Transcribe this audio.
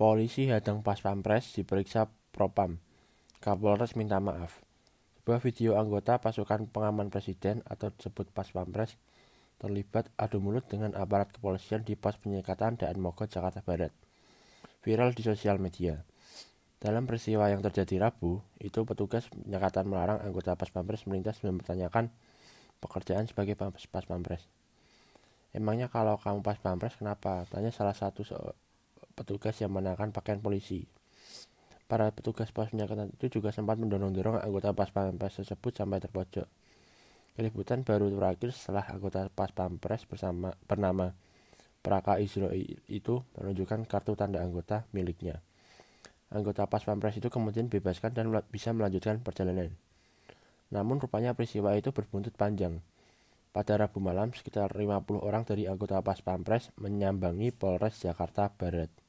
Polisi hadang pas pampres diperiksa propam. Kapolres minta maaf. Sebuah video anggota pasukan pengaman presiden atau disebut pas pampres terlibat adu mulut dengan aparat kepolisian di pos penyekatan Daan Mogot, Jakarta Barat. Viral di sosial media. Dalam peristiwa yang terjadi Rabu, itu petugas penyekatan melarang anggota pas pampres melintas dan mempertanyakan pekerjaan sebagai pas pampres. Emangnya kalau kamu pas pampres kenapa? Tanya salah satu petugas yang mengenakan pakaian polisi. Para petugas pos penyekatan itu juga sempat mendorong-dorong anggota pas pampres tersebut sampai terpojok. Keributan baru terakhir setelah anggota pas pampres bersama bernama Praka Israel itu menunjukkan kartu tanda anggota miliknya. Anggota pas pampres itu kemudian bebaskan dan bisa melanjutkan perjalanan. Namun rupanya peristiwa itu berbuntut panjang. Pada Rabu malam, sekitar 50 orang dari anggota Pas Pampres menyambangi Polres Jakarta Barat.